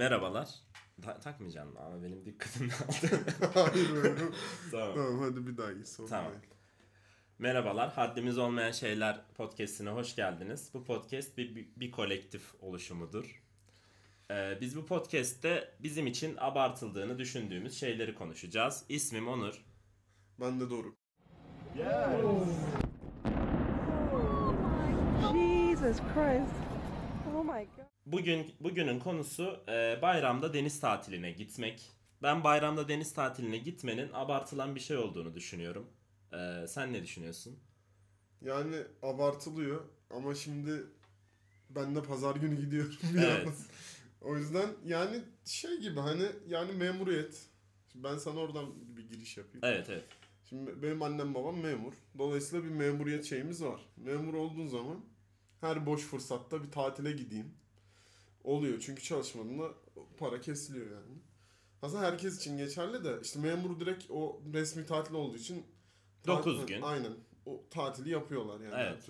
Merhabalar. Ta- takmayacağım ama benim dikkatim aldı. Hayır öyle. tamam. tamam hadi bir daha iyi sorun Tamam. değil. Merhabalar. Haddimiz Olmayan Şeyler podcastine hoş geldiniz. Bu podcast bir, bir, bir kolektif oluşumudur. Ee, biz bu podcast'te bizim için abartıldığını düşündüğümüz şeyleri konuşacağız. İsmim Onur. Ben de doğru. Jesus Christ. My god. Bugün bugünün konusu e, bayramda deniz tatiline gitmek. Ben bayramda deniz tatiline gitmenin abartılan bir şey olduğunu düşünüyorum. Ee, sen ne düşünüyorsun? Yani abartılıyor ama şimdi ben de pazar günü gidiyorum bir Evet. yandan. O yüzden yani şey gibi hani yani memuriyet. Şimdi ben sana oradan bir giriş yapayım. Evet evet. Şimdi benim annem babam memur. Dolayısıyla bir memuriyet şeyimiz var. Memur olduğun zaman her boş fırsatta bir tatile gideyim. Oluyor çünkü çalışmadığında para kesiliyor yani. Aslında herkes için geçerli de işte memur direkt o resmi tatil olduğu için Dokuz tatil- gün. Aynen. O tatili yapıyorlar yani. Evet.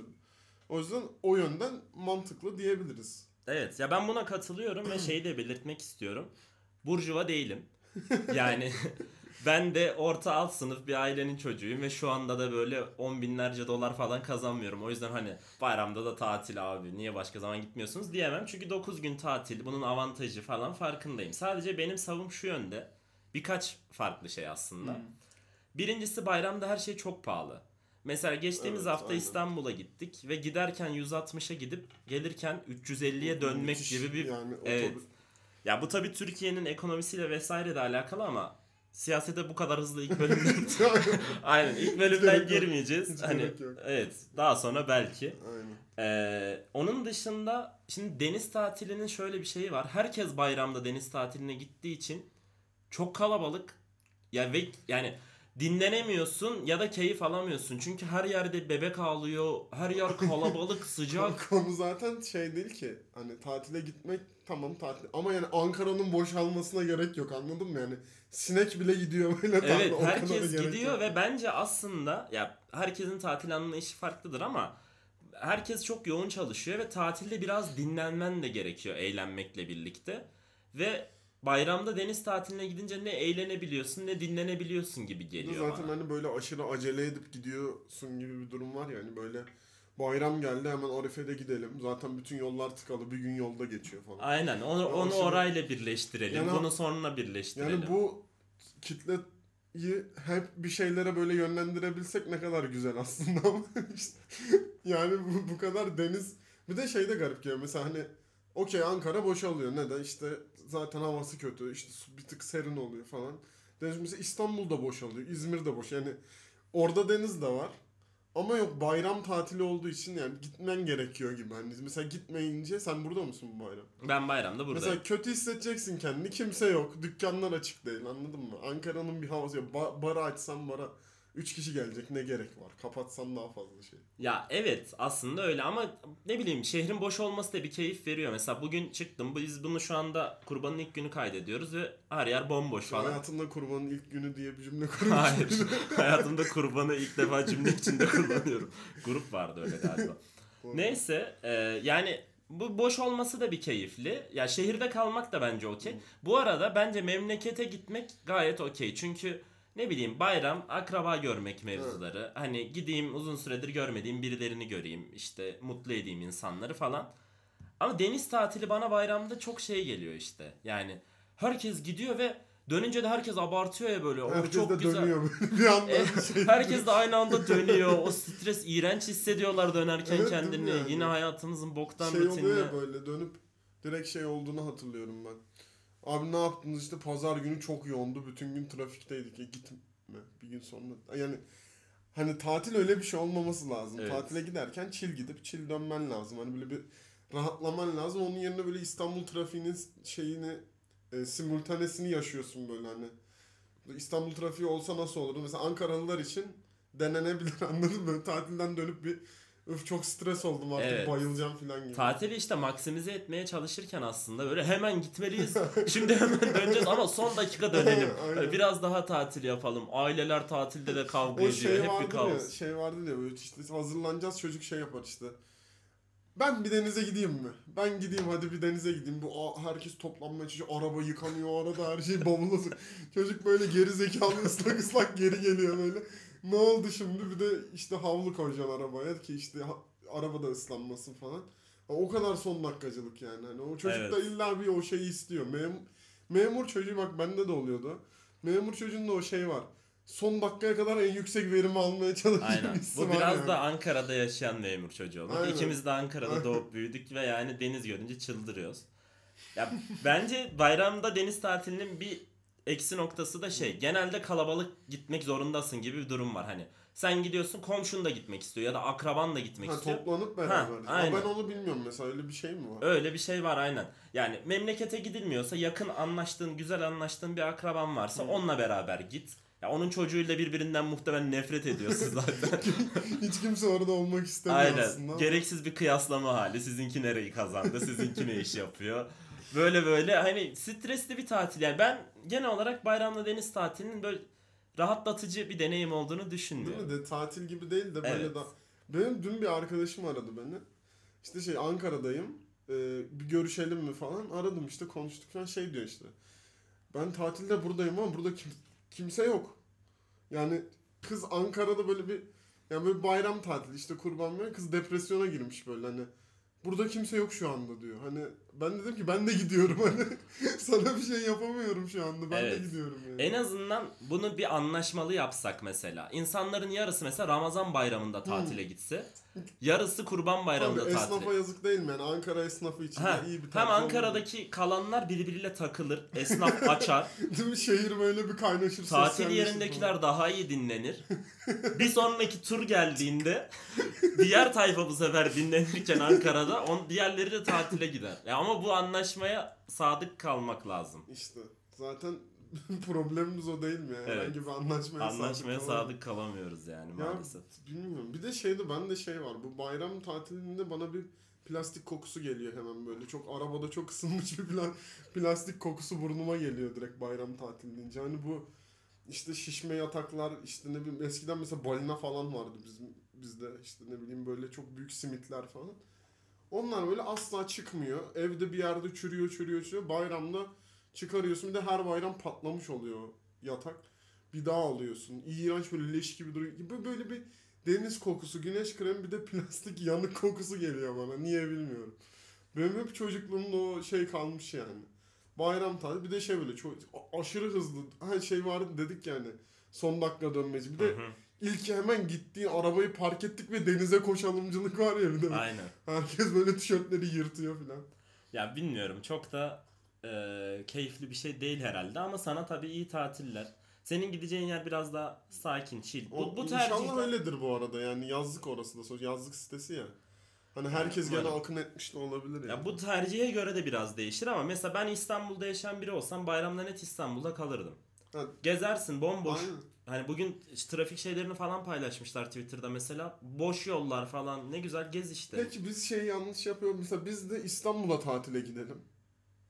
O yüzden o yönden mantıklı diyebiliriz. Evet ya ben buna katılıyorum ve şeyi de belirtmek istiyorum. Burjuva değilim. Yani ben de orta alt sınıf bir ailenin çocuğuyum ve şu anda da böyle on binlerce dolar falan kazanmıyorum. O yüzden hani bayramda da tatil abi niye başka zaman gitmiyorsunuz diyemem. Çünkü 9 gün tatil bunun avantajı falan farkındayım. Sadece benim savım şu yönde. Birkaç farklı şey aslında. Birincisi bayramda her şey çok pahalı. Mesela geçtiğimiz Evet, hafta. İstanbul'a gittik ve giderken 160'a gidip gelirken 350'ye dönmek Müthiş gibi bir yani Evet. ya bu tabii Türkiye'nin ekonomisiyle vesaire de alakalı ama siyasete bu kadar hızlı ilk bölümden aynen ilk bölümden girmeyeceğiz. Hiç hani evet daha sonra belki. Aynen. Ee, onun dışında şimdi deniz tatilinin şöyle bir şeyi var. Herkes bayramda deniz tatiline gittiği için çok kalabalık. Ya ve yani dinlenemiyorsun ya da keyif alamıyorsun. Çünkü her yerde bebek ağlıyor. Her yer kalabalık, sıcak. Konu zaten şey değil ki hani tatile gitmek tamam tatil ama yani Ankara'nın boşalmasına gerek yok anladın mı yani sinek bile gidiyor böyle tatile, Evet herkes gidiyor yok. ve bence aslında ya herkesin tatil anlayışı farklıdır ama herkes çok yoğun çalışıyor ve tatilde biraz dinlenmen de gerekiyor eğlenmekle birlikte ve bayramda deniz tatiline gidince ne eğlenebiliyorsun ne dinlenebiliyorsun gibi geliyor zaten bana. hani böyle aşırı acele edip gidiyorsun gibi bir durum var ya hani böyle bayram geldi hemen Arife'de gidelim zaten bütün yollar tıkalı bir gün yolda geçiyor falan. Aynen onu, O onu aşırı- orayla birleştirelim. Yani- bunu sonra birleştirelim. Yani bu kitleyi hep bir şeylere böyle yönlendirebilsek ne kadar güzel aslında ama yani bu, bu kadar deniz bir de şey de garip geliyor mesela hani okey Ankara boşalıyor neden işte zaten havası kötü işte bir tık serin oluyor falan. Deniz mesela İstanbul'da boşalıyor İzmir'de boş yani orada deniz de var ama yok bayram tatili olduğu için yani gitmen gerekiyor gibi hani mesela gitmeyince sen burada mısın bu bayram? ben bayramda buradayım. Mesela kötü hissedeceksin kendini. Kimse yok. Dükkanlar açık değil. Anladın mı? Ankara'nın bir havası yok. Ba- bara açsan bara 3 kişi gelecek. Ne gerek var? Kapatsan daha fazla şey. Ya evet aslında öyle ama ne bileyim şehrin boş olması da bir keyif veriyor. Mesela bugün çıktım biz bunu şu anda kurbanın ilk günü kaydediyoruz ve her yer bomboş falan. Hayatımda kurbanın ilk günü diye bir cümle kurmuş. Hayır. Hayatımda kurbanı ilk defa cümle içinde kullanıyorum. Grup vardı öyle galiba. Neyse e, yani bu boş olması da bir keyifli. Ya şehirde kalmak da bence okey. Bu arada bence memlekete gitmek gayet okey. Çünkü ne bileyim bayram, akraba görmek mevzuları. Hani gideyim uzun süredir görmediğim birilerini göreyim. işte mutlu edeyim insanları falan. Ama deniz tatili bana bayramda çok şey geliyor işte. Yani herkes gidiyor ve dönünce de herkes abartıyor ya böyle. O Herkes çok de güzel. dönüyor böyle bir anda. E, şey. herkes de aynı anda dönüyor. O stres iğrenç hissediyorlar dönerken Evet, kendini. yani? Yine hayatımızın boktan şey oluyor rutinine. ya böyle dönüp direkt şey olduğunu hatırlıyorum ben. Abi ne yaptınız işte pazar günü çok yoğundu. Bütün gün trafikteydik. Ya gitme bir gün sonra. Yani hani tatil öyle bir şey olmaması lazım. Evet. Tatile giderken chill gidip chill dönmen lazım. Hani böyle bir rahatlaman lazım. Onun yerine böyle İstanbul trafiğinin şeyini e, simultanesini yaşıyorsun böyle hani. İstanbul trafiği olsa nasıl olurdu? Mesela Ankaralılar için denenebilir anladın mı? Tatilden dönüp bir öf çok stres oldum artık Evet. bayılacağım falan gibi. Tatili işte maksimize etmeye çalışırken aslında böyle hemen gitmeliyiz. Şimdi hemen döneceğiz ama son dakika dönelim. Aynen. Biraz daha tatil yapalım. Aileler tatilde de kavga o ediyor. şey Hep bir vardı ya, kaos. şey vardı ya böyle işte hazırlanacağız çocuk şey yapar işte. ben bir denize gideyim mi? Ben gideyim hadi bir denize gideyim. Bu herkes toplanmaya çalışıyor. Araba yıkanıyor arada her şey bavula sık- Çocuk böyle geri zekalı ıslak ıslak geri geliyor böyle. Ne oldu şimdi? Bir de işte havlu koyacaksın arabaya ki işte araba da ıslanmasın falan. O kadar son dakikacılık yani. Hani o çocuk da Evet. illa bir o şeyi istiyor. Mem memur çocuğu bak bende de oluyordu. Memur çocuğunda o şey var. Son dakikaya kadar en yüksek verimi almaya çalışıyor. Aynen. Bu biraz yani. da Ankara'da yaşayan memur çocuğu oldu. Aynen. İkimiz de Ankara'da Aynen. doğup büyüdük ve yani deniz görünce çıldırıyoruz. Ya bence bayramda deniz tatilinin bir eksi noktası da şey. Genelde kalabalık gitmek zorundasın gibi bir durum var hani. Sen gidiyorsun komşun da gitmek istiyor ya da akraban da gitmek Ha, istiyor. toplanıp beraber. Ha, aynen. ben onu bilmiyorum mesela öyle bir şey mi var? Öyle bir şey var aynen. Yani memlekete gidilmiyorsa yakın anlaştığın, güzel anlaştığın bir akraban varsa onunla beraber git. Ya onun çocuğuyla birbirinden muhtemelen nefret ediyorsun zaten. Hiç kimse orada olmak istemiyor Aynen. aslında. Gereksiz bir kıyaslama hali. Sizinki nereyi kazandı, sizinki ne iş yapıyor. Böyle böyle hani stresli bir tatil. Yani ben genel olarak bayramda deniz tatilinin böyle rahatlatıcı bir deneyim olduğunu Değil düşünmüyorum. mi? De, tatil gibi değil de böyle Evet. da... Benim dün bir arkadaşım aradı beni. İşte şey Ankara'dayım. Ee, bir görüşelim mi falan. Aradım işte konuştuk falan şey diyor işte. Ben tatilde buradayım ama burada kim, kimse yok. Yani kız Ankara'da böyle bir yani böyle bayram tatili işte kurban bayramı kız depresyona girmiş böyle hani burada kimse yok şu anda diyor. Hani ben dedim ki ben de gidiyorum hani sana bir şey yapamıyorum şu anda ben Evet. de gidiyorum yani. En azından bunu bir anlaşmalı yapsak mesela. İnsanların yarısı mesela Ramazan bayramında tatile gitse. Yarısı kurban bayramında Tabii, tatile. esnafa yazık değil mi yani Ankara esnafı için Ha, iyi bir hem tatil Ankara'daki kalanlar birbiriyle takılır. Esnaf açar. olur. Değil mi? Şehir böyle bir kaynaşır. Tatil yerindekiler daha iyi dinlenir. bir sonraki tur geldiğinde diğer tayfa bu sefer dinlenirken Ankara'da on, diğerleri de tatile gider. Ya ama bu anlaşmaya sadık kalmak lazım. falan. İşte zaten problemimiz o değil mi? Yani? Evet. Herhangi bir anlaşmaya, Anlaşmaya sadık. sadık kalamıyoruz yani Ya, maalesef. Bilmiyorum. Bir de şeyde bende şey var. Bu bayram tatilinde bana bir plastik kokusu geliyor hemen böyle. Çok arabada çok ısınmış bir pla- plastik kokusu burnuma geliyor direkt bayram tatili deyince. Hani bu işte şişme yataklar işte ne bileyim eskiden mesela balina falan vardı bizim bizde işte ne bileyim böyle çok büyük simitler falan. Onlar böyle asla çıkmıyor. Evde bir yerde çürüyor çürüyor çürüyor. Bayramda çıkarıyorsun bir de her bayram patlamış oluyor yatak. Bir daha alıyorsun. İğrenç böyle leş gibi duruyor. Böyle, bir deniz kokusu, güneş kremi bir de plastik yanık kokusu geliyor bana. Niye bilmiyorum. Benim hep çocukluğumda o şey kalmış yani. Bayram tatili bir de şey böyle çok aşırı hızlı. Her şey vardı dedik yani. Son dakika dönmeci. Bir de Hı hı. ilk hemen gittiğin arabayı park ettik ve denize koşalımcılık var ya bir de. Aynen. Herkes böyle tişörtleri yırtıyor filan. Ya bilmiyorum çok da e, keyifli bir şey değil herhalde ama sana tabii iyi tatiller. Senin gideceğin yer biraz daha sakin, chill. Bu, O, bu İnşallah tercihler... öyledir bu arada yani yazlık orası da so- yazlık sitesi ya. Hani herkes gene umarım. akın etmiş de olabilir yani. Ya bu tercihe göre de biraz değişir ama mesela ben İstanbul'da yaşayan biri olsam bayramda net İstanbul'da kalırdım. Ha. Gezersin bomboş. Aynen. Hani bugün işte trafik şeylerini falan paylaşmışlar Twitter'da mesela. Boş yollar falan ne güzel gez işte. Peki biz şey yanlış yapıyoruz. Mesela biz de İstanbul'a tatile gidelim.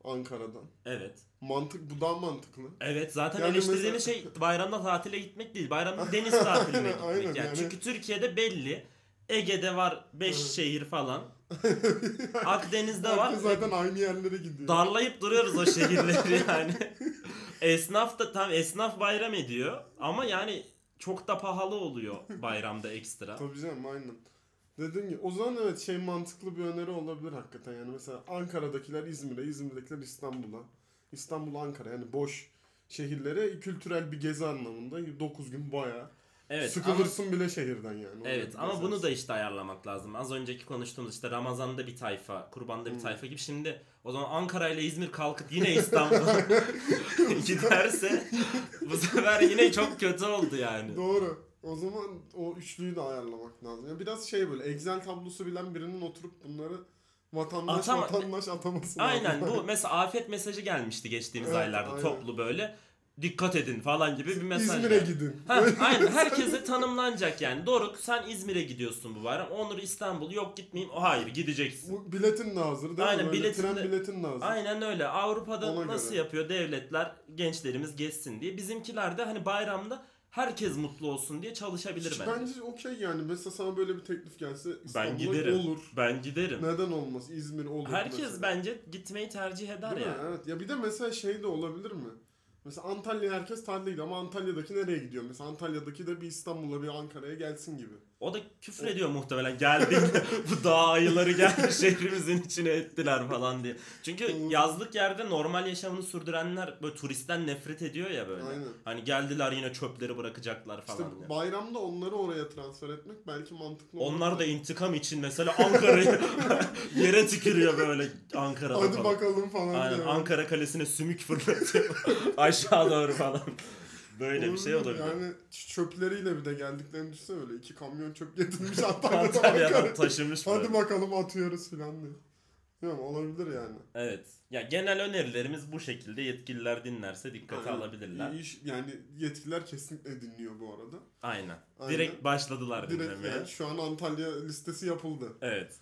Ankara'dan. Evet. Mantık bu daha mantıklı. Evet zaten Yani eleştirdiğimiz mesela- şey bayramda tatile gitmek değil. Bayramda deniz tatiline gitmek. Aynen, yani. yani. Çünkü Türkiye'de belli. Ege'de var 5 Evet. şehir falan. Akdeniz'de var. Zaten aynı yerlere gidiyor. Darlayıp duruyoruz o şehirleri yani. esnaf da tam esnaf bayram ediyor ama yani çok da pahalı oluyor bayramda ekstra. Tabii canım aynen. Dediğim gibi o zaman evet şey mantıklı bir öneri olabilir hakikaten yani mesela Ankara'dakiler İzmir'e, İzmir'dekiler İstanbul'a. İstanbul Ankara yani boş şehirlere kültürel bir gezi anlamında 9 gün bayağı. Evet ama, Sıkılırsın bile şehirden yani. evet ama bunu da işte ayarlamak lazım. Az önceki konuştuğumuz işte Ramazan'da bir tayfa, Kurban'da bir Hmm. tayfa gibi. Şimdi o zaman Ankara ile İzmir kalkıp yine İstanbul'a giderse bu sefer yine çok kötü oldu yani. Doğru. O zaman o üçlüyü de ayarlamak lazım. Yani biraz şey böyle Excel tablosu bilen birinin oturup bunları vatandaş Atama- vatandaş ataması Aynen lazım. bu mesela afet mesajı gelmişti geçtiğimiz Evet, aylarda aynen. toplu böyle dikkat edin falan gibi bir mesaj. İzmir'e geldi. gidin. Ha, aynen herkese tanımlanacak yani. Doruk sen İzmir'e gidiyorsun bu bayram. Onur İstanbul yok gitmeyeyim. O hayır gideceksin. Bu biletin de hazır değil Aynen, mi? Biletin Tren biletin de hazır. Aynen öyle. Avrupa'da Ona nasıl göre. yapıyor devletler gençlerimiz gezsin diye. Bizimkiler de hani bayramda herkes mutlu olsun diye çalışabilir Hiç bence. bence okey yani. Mesela sana böyle bir teklif gelse Ben giderim. olur. Ben giderim. Neden olmaz? İzmir olur. Herkes mesela. bence gitmeyi tercih eder Değil ya. mi? Evet. Ya bir de mesela şey de olabilir mi? Mesela Antalya herkes tatile gidiyor ama Antalya'daki nereye gidiyor? Mesela Antalya'daki de bir İstanbul'a bir Ankara'ya gelsin gibi. O da küfür ediyor muhtemelen geldik bu dağ ayıları gelmiş şehrimizin içine ettiler falan diye. Çünkü yazlık yerde normal yaşamını sürdürenler böyle turistten nefret ediyor ya böyle. Aynen. Hani geldiler yine çöpleri bırakacaklar İşte falan diye. bayramda onları oraya transfer etmek belki mantıklı Onlar da intikam için mesela Ankara'yı yere tükürüyor böyle Ankara'da Hadi falan. bakalım falan Aynen diye. Ankara Kalesi'ne sümük fırlatıyor aşağı doğru falan. Böyle bir şey olabilir. Yani çöpleriyle bir de geldiklerini düşünsene öyle. iki kamyon çöp getirmiş Antalya'dan taşımış böyle. Hadi bakalım atıyoruz falan diye. Yok olabilir yani. Evet. Ya genel önerilerimiz bu şekilde. Yetkililer dinlerse dikkate Aynen. alabilirler. İş- yani yetkililer kesinlikle dinliyor bu arada. Aynen. Aynen. Direkt başladılar Direkt dinlemeye. yani şu an Antalya listesi yapıldı. Evet.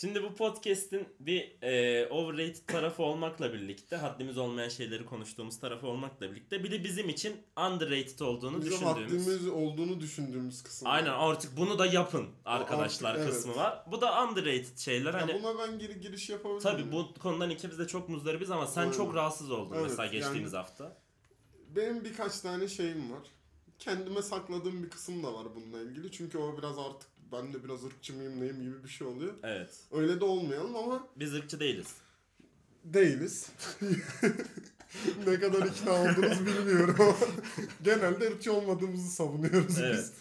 Şimdi bu podcast'in bir e, overrated tarafı olmakla birlikte, haddimiz olmayan şeyleri konuştuğumuz tarafı olmakla birlikte bir de bizim için underrated olduğunu Bizim düşündüğümüz. haddimiz olduğunu düşündüğümüz kısım. Aynen artık bunu da yapın arkadaşlar Artık evet. kısmı var. Bu da underrated şeyler. Ya Hani buna ben giri, giriş yapabilirim. tabii bu konudan ikimiz de çok muzdaribiz ama sen Aynen. çok rahatsız oldun Evet, mesela geçtiğimiz yani- hafta. Benim birkaç tane şeyim var. Kendime sakladığım bir kısım da var bununla ilgili. Çünkü o biraz artık ben de biraz ırkçı mıyım neyim gibi bir şey oluyor. Evet. Öyle de olmayalım ama Biz ırkçı değiliz. değiliz. ne kadar ikna oldunuz bilmiyorum ama genelde ırkçı olmadığımızı savunuyoruz Evet. biz.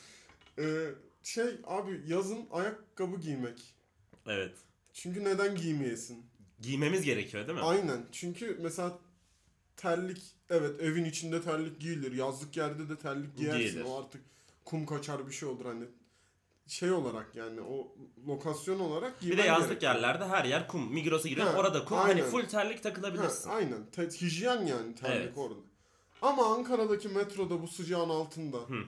Ee, şey abi yazın ayakkabı giymek. Evet. Çünkü neden giymeyesin? Giymemiz gerekiyor değil mi? Aynen. Çünkü mesela terlik evet evin içinde terlik giyilir. Yazlık yerde de terlik giyersin. Giyilir. O artık kum kaçar bir şey olur hani. Şey olarak yani o lokasyon olarak Bir de yazlık gerekiyor. yerlerde her yer kum. Migros'a giriyorsun Ha, orada kum. aynen. Hani full terlik Ha, takılabilirsin. aynen. Te- hijyen yani terlik Evet. orada. Ama Ankara'daki metroda bu sıcağın altında. Hı.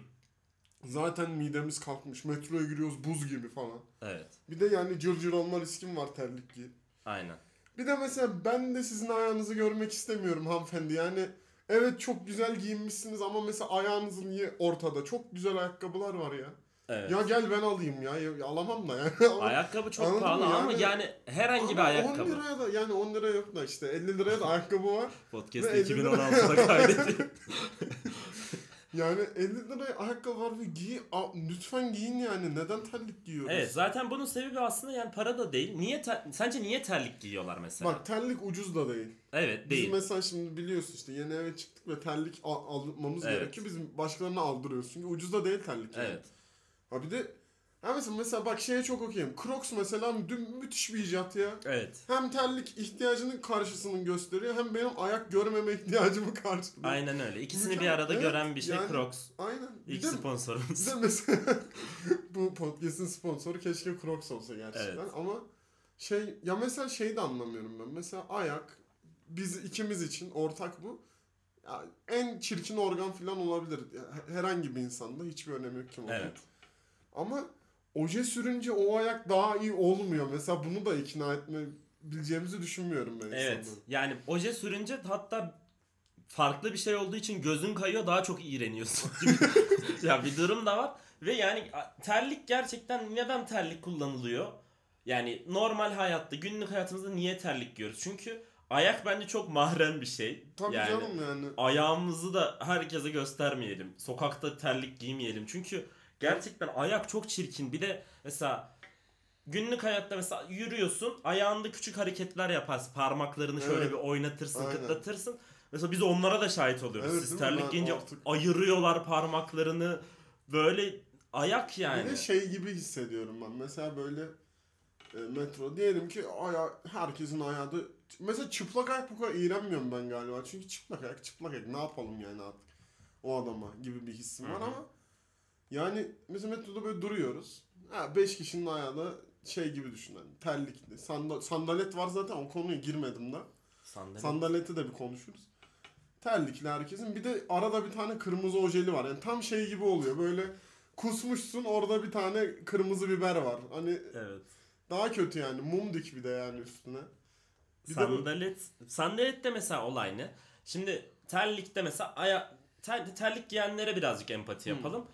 Zaten midemiz kalkmış. Metroya giriyoruz buz gibi falan. Evet. Bir de yani cırcır cır olma riskim var terlik giyip. Aynen. Bir de mesela ben de sizin ayağınızı görmek istemiyorum hanımefendi. Yani evet çok güzel giyinmişsiniz ama mesela ayağınız niye ortada? Çok güzel ayakkabılar var ya. Evet. Ya gel ben alayım ya. ya alamam da yani. Ayakkabı çok Anladın pahalı mı? ama Yani- yani herhangi bir ayakkabı. 10 liraya da yani 10 liraya yok da işte 50 liraya da ayakkabı var. Podcast Ve 50 lira. 2016'da kaydediyor. Yani 50 liraya ayakkabı var ve giy a- lütfen giyin yani. Neden terlik giyiyoruz? evet zaten bunun sebebi aslında yani para da değil. Niye ter- sence niye terlik giyiyorlar mesela? Bak terlik ucuz da değil. evet Biz değil. mesela şimdi biliyorsun işte yeni eve çıktık ve terlik al- almamız Evet. gerekiyor. Biz başkalarına aldırıyoruz. Çünkü ucuz da değil terlik. yani. Evet. Ha bir de ha mesela, mesela bak şeye çok okuyayım. Crocs mesela dün müthiş bir icat ya. Evet. Hem terlik ihtiyacının karşısını gösteriyor hem benim ayak görmeme ihtiyacımı karşılıyor. Aynen öyle. İkisini bir Mükemmel. arada Evet, gören bir şey yani- Crocs. Aynen. Bir İlk de, bir sponsorumuz. de mesela bu podcast'in sponsoru keşke Crocs olsa gerçekten Evet. ama şey ya mesela şeyi de anlamıyorum ben. Mesela ayak biz ikimiz için ortak bu. Ya en çirkin organ falan olabilir. Herhangi bir insanda hiçbir önemi yok kim olduğu. Evet. Ama oje sürünce o ayak daha iyi olmuyor. Mesela bunu da ikna etmebileceğimizi düşünmüyorum ben Evet. insanların. Yani oje sürünce hatta farklı bir şey olduğu için gözün kayıyor daha çok iğreniyorsun ya bir durum da var. Ve yani terlik gerçekten neden terlik kullanılıyor? Yani normal hayatta günlük hayatımızda niye terlik giyiyoruz? Çünkü ayak bence çok mahrem bir şey. Tabii yani canım yani. ayağımızı da herkese göstermeyelim. Sokakta terlik giymeyelim. Çünkü gerçekten ayak çok çirkin. Bir de mesela günlük hayatta mesela yürüyorsun, ayağında küçük hareketler yaparsın. Parmaklarını şöyle Evet. bir oynatırsın, Aynen. kıtlatırsın. Mesela biz onlara da şahit oluyoruz. Evet, Siz değil mi? terlik Ben giyince artık- ayırıyorlar parmaklarını. Böyle ayak yani. Bir de şey gibi hissediyorum ben. Mesela böyle e, metro diyelim ki aya herkesin ayağı da mesela çıplak ayak bu kadar iğrenmiyorum ben galiba. Çünkü çıplak ayak çıplak ayak ne yapalım yani artık o adama gibi bir hissim var Hı hı. ama yani mesela metroda böyle duruyoruz. Ha 5 kişinin ayağı da şey gibi düşün hani terlikli. Sanda, sandalet var zaten o konuya girmedim daha. Sandalye. Sandaleti de bir konuşuruz. Terlikli herkesin. Bir de arada bir tane kırmızı ojeli var. Yani tam şey gibi oluyor. Böyle kusmuşsun orada bir tane kırmızı biber var. Hani Evet. daha kötü yani. Mum dik bir de yani üstüne. Bir de bu- Sandalet. Sandalet de mesela olay ne? Şimdi terlikte mesela aya ter- terlik giyenlere birazcık empati yapalım.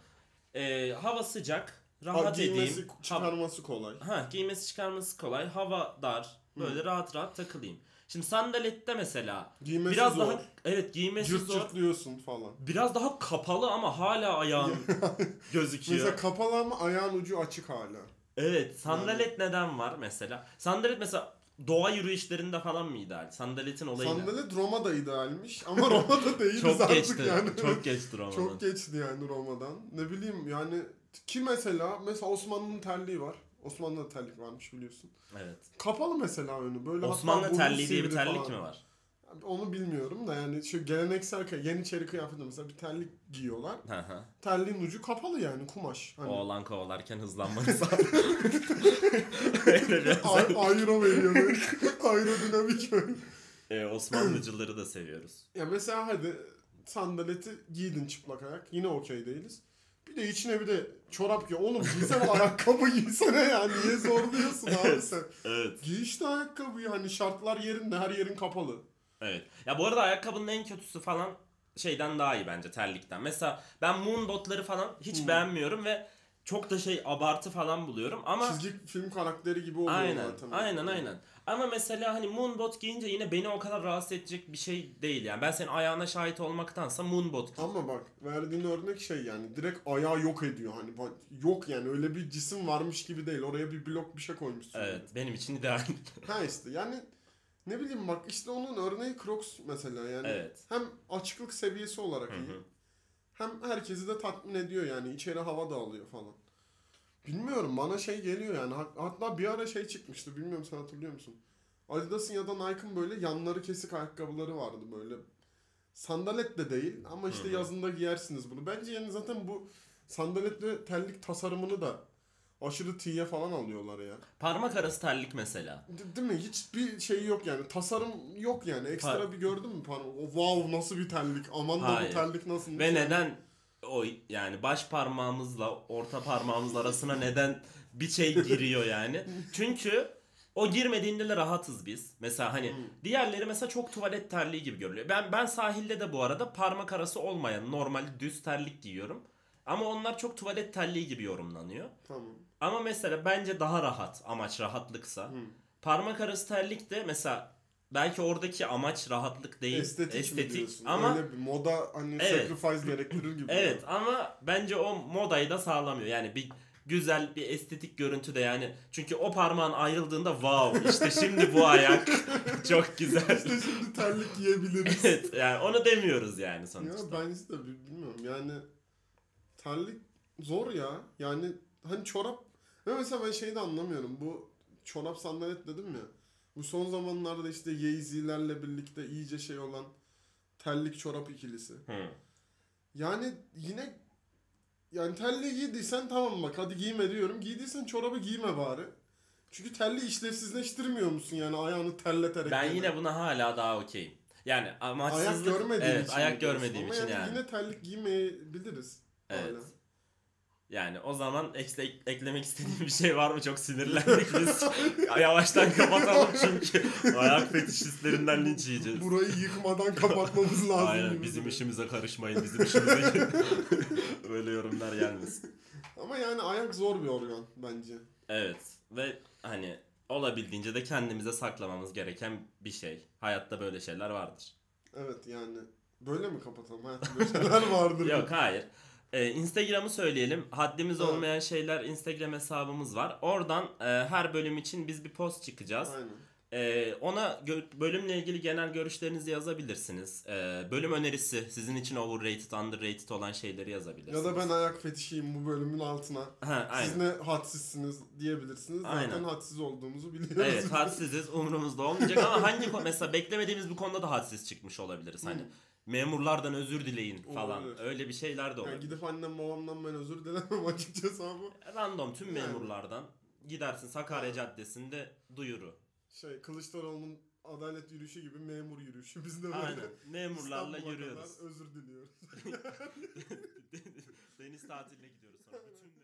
Ee, hava sıcak, Ha, rahat giymesi, edeyim. Ha, çıkarması kolay. ha, giymesi çıkarması kolay, hava dar. Böyle rahat rahat takılayım. Şimdi sandalette mesela Giymesi biraz zor. daha evet giymesi Cırt zor. cırtlıyorsun falan. Biraz daha kapalı ama hala ayağın gözüküyor. Mesela kapalı ama ayağın ucu açık hala. Evet, sandalet neden var mesela? Sandalet mesela doğa yürüyüşlerinde falan mı ideal? Sandaletin olayı ne? Sandalet Roma'da idealmiş ama Roma'da değiliz Çok artık geçti. yani. Çok geçti Roma'dan. Çok geçti yani Roma'dan. Ne bileyim yani ki mesela mesela Osmanlı'nın terliği var. Osmanlı'da terlik varmış biliyorsun. Evet. Kapalı mesela önü. Böyle Osmanlı terliği diye bir terlik falan. mi var? Onu bilmiyorum da yani şu geleneksel yeniçeri kıyafetinde mesela bir terlik giyiyorlar. Terliğin ucu kapalı yani kumaş. Hani Oğlan kovalarken hızlanmanı sağlıyor. Öyle bir Ay- aero veriyor böyle. Aerodinamik böyle. Ee, Osmanlıcıları da seviyoruz. Ya mesela hadi sandaleti giydin çıplak ayak. Yine okey değiliz. Bir de içine bir de çorap giy. Oğlum giysene ayakkabı giysene ya. Niye zorluyorsun abi sen? Evet. Giy işte ayakkabıyı hani şartlar yerinde her yerin kapalı. Evet. Ya bu arada ayakkabının en kötüsü falan şeyden daha iyi bence terlikten. Mesela ben moon botları falan hiç Hmm. beğenmiyorum ve çok da şey abartı falan buluyorum ama Çizgi film karakteri gibi oluyor aynen zaten. aynen aynen. Ama mesela hani moonbot giyince yine beni o kadar rahatsız edecek bir şey değil yani. Ben senin ayağına şahit olmaktansa moonbot. Ama bak verdiğin örnek şey yani direkt ayağı yok ediyor hani bak, yok yani öyle bir cisim varmış gibi değil oraya bir blok bir şey koymuşsun. Evet benim için ideal. Ha işte yani ne bileyim bak işte onun örneği Crocs mesela yani evet. hem açıklık seviyesi olarak iyi hem herkesi de tatmin ediyor yani içeri hava da alıyor falan. Bilmiyorum bana şey geliyor yani Hat- hatta bir ara şey çıkmıştı bilmiyorum sen hatırlıyor musun? Adidas'ın ya da Nike'ın böyle yanları kesik ayakkabıları vardı böyle. Sandalet de değil ama işte yazında giyersiniz bunu. Bence yani zaten bu sandalet ve terlik tasarımını da aşırı tiye falan alıyorlar ya. Parmak arası terlik mesela. De- değil mi? Hiçbir şey yok yani. Tasarım yok yani. Ekstra Par- bir gördün mü? O wow nasıl bir terlik. Aman da Hayır. bu terlik nasıl? Ve neden o yani baş parmağımızla orta parmağımız arasına neden bir şey giriyor yani? Çünkü o girmediğinde de rahatız biz. Mesela hani Hmm. diğerleri mesela çok tuvalet terliği gibi görülüyor. Ben ben sahilde de bu arada parmak arası olmayan normal düz terlik giyiyorum. Ama onlar çok tuvalet terliği gibi yorumlanıyor. Tamam. Ama mesela bence daha rahat amaç rahatlıksa. Hı. Parmak arası terlik de mesela belki oradaki amaç rahatlık değil. Estetik, mi diyorsun? ama Öyle bir moda hani Evet. sacrifice gerektirir gibi. Evet ama bence o modayı da sağlamıyor. Yani bir güzel bir estetik görüntü de yani. Çünkü o parmağın ayrıldığında wow işte şimdi bu ayak çok güzel. İşte şimdi terlik giyebiliriz. evet yani onu demiyoruz yani ya sonuçta. ben işte bi- bilmiyorum yani terlik zor ya. Yani hani çorap ve mesela ben şeyi de anlamıyorum. Bu çorap sandalet dedim ya. Bu son zamanlarda işte Yeezy'lerle birlikte iyice şey olan terlik çorap ikilisi. Hı. Yani yine yani terliği giydiysen tamam bak hadi giyme diyorum. Giydiysen çorabı giyme bari. Çünkü terliği işlevsizleştirmiyor musun yani ayağını terleterek? Ben yani? yine buna hala daha okeyim. Yani amaçsızlık ayak görmediğim evet, için. ayak görmediğim için yani. yani. Yine terlik giymeyebiliriz. Evet. Yani o zaman ekle, eklemek istediğim bir şey var mı? Çok sinirlendik biz. Yavaştan kapatalım çünkü ayak fetişistlerinden linç yiyeceğiz. Burayı yıkmadan kapatmamız lazım. Aynen bizim işimize karışmayın bizim işimize. Böyle yorumlar gelmesin. Ama yani ayak zor bir organ bence. Evet ve hani olabildiğince de kendimize saklamamız gereken bir şey. Hayatta böyle şeyler vardır. Evet yani böyle mi kapatalım? Hayatta böyle şeyler vardır. Yok hayır. Ee, Instagram'ı söyleyelim. Haddimiz Evet. olmayan şeyler Instagram hesabımız var. Oradan e, her bölüm için biz bir post çıkacağız. Aynen. Ee, ona bölümle ilgili genel görüşlerinizi yazabilirsiniz. Ee, bölüm önerisi sizin için overrated, underrated olan şeyleri yazabilirsiniz. Ya da ben ayak fetişiyim bu bölümün altına. Ha, aynen. Siz ne hadsizsiniz diyebilirsiniz. Zaten Aynen. hadsiz olduğumuzu biliyoruz. Evet hadsiziz umurumuzda olmayacak ama hangi mesela beklemediğimiz bir konuda da hadsiz çıkmış olabiliriz hani. Hı. Memurlardan özür dileyin falan Olabilir. öyle bir şeyler de Yani olabilir. gidip annem babamdan ben özür dilemem açıkçası ama. Random tüm Yani. memurlardan gidersin Sakarya Caddesi'nde duyuru. Şey Kılıçdaroğlu'nun adalet yürüyüşü gibi memur yürüyüşü. Biz de böyle Aynen memurlarla yürüyoruz. özür diliyoruz. Deniz tatiline gidiyoruz sonra bütün